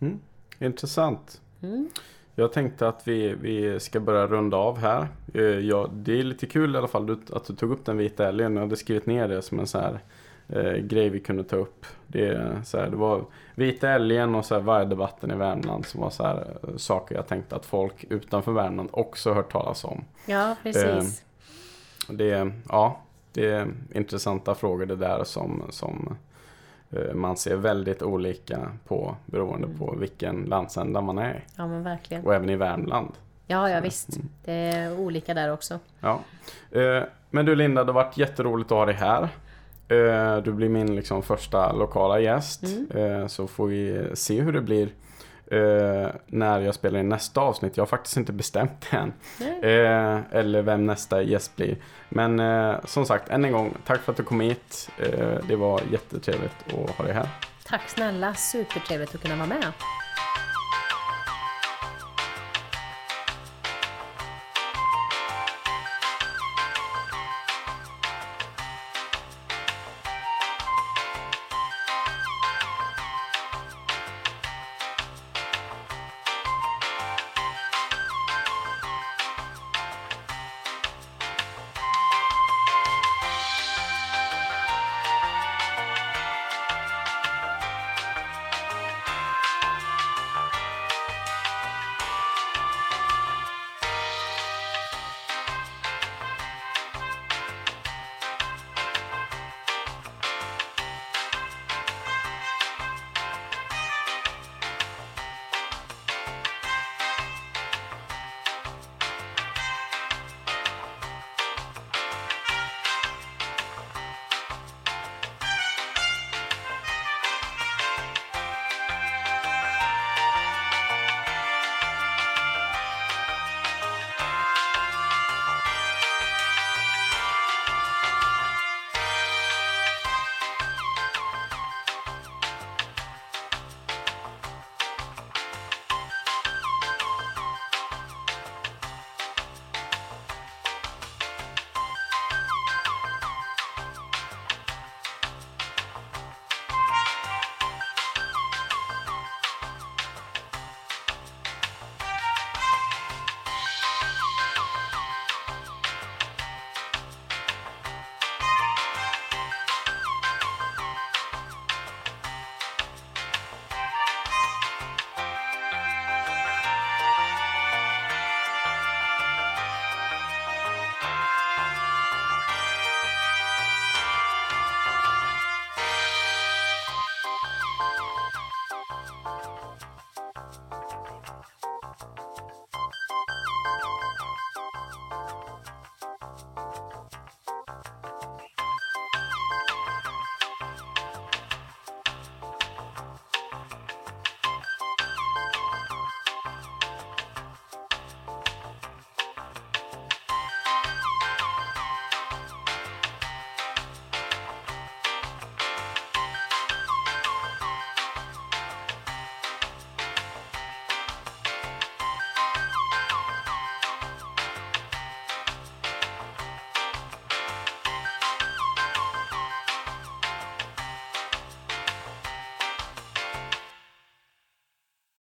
Mm. Intressant. Mm. Jag tänkte att vi, vi ska börja runda av här. Eh, ja, det är lite kul i alla fall att du tog upp den vita älgen. Jag hade skrivit ner det som en så här eh, grej vi kunde ta upp. Det, så här, det var vita älgen och så här, vargdebatten i Värmland som var så här, eh, saker jag tänkte att folk utanför Värmland också hört talas om. Ja, precis. Eh, det, ja, det är intressanta frågor det där som, som Eh, man ser väldigt olika på beroende mm. på vilken landsända man är Ja men verkligen. Och även i Värmland. Ja, ja visst. Mm. Det är olika där också. Ja. Eh, men du Linda, det har varit jätteroligt att ha dig här. Eh, du blir min liksom första lokala gäst. Mm. Så får vi se hur det blir eh, när jag spelar in nästa avsnitt. Jag har faktiskt inte bestämt än. Eh, eller vem nästa gäst blir. Men eh, som sagt, än en gång, tack för att du kom hit. Eh, det var jättetrevligt att ha dig här. Tack snälla, supertrevligt att kunna vara med.